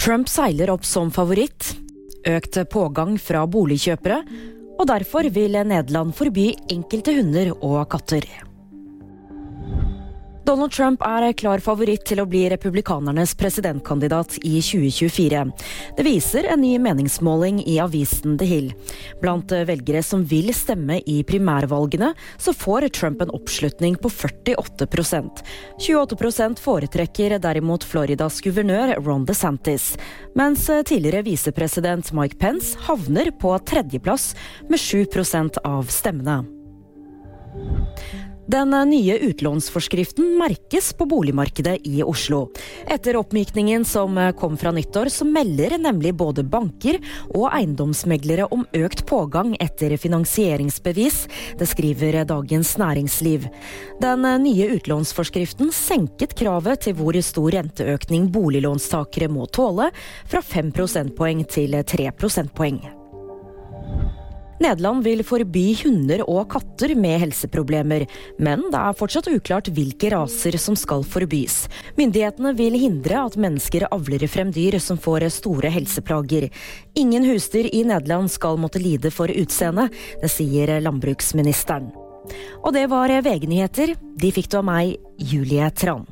Trump seiler opp som favoritt. Økt pågang fra boligkjøpere. Og derfor vil Nederland forby enkelte hunder og katter. Donald Trump er klar favoritt til å bli republikanernes presidentkandidat i 2024. Det viser en ny meningsmåling i avisen The Hill. Blant velgere som vil stemme i primærvalgene, så får Trump en oppslutning på 48% 28% foretrekker derimot Floridas guvernør Ron DeSantis, mens tidligere visepresident Mike Pence havner på tredjeplass med 7% av stemmene. Den nye utlånsforskriften merkes på boligmarkedet i Oslo. Etter oppmykningen som kom fra nyttår, så melder nemlig både banker og eiendomsmeglere om økt pågang etter finansieringsbevis. Det skriver Dagens Næringsliv. Den nye utlånsforskriften senket kravet til hvor stor renteøkning boliglånstakere må tåle, fra 5 prosentpoeng til 3 prosentpoeng. Nederland vil forby hunder og katter med helseproblemer, men det er fortsatt uklart hvilke raser som skal forbys. Myndighetene vil hindre at mennesker avler frem dyr som får store helseplager. Ingen husdyr i Nederland skal måtte lide for utseendet, det sier landbruksministeren. Og det var VG-nyheter. De fikk du av meg, Julie Tran.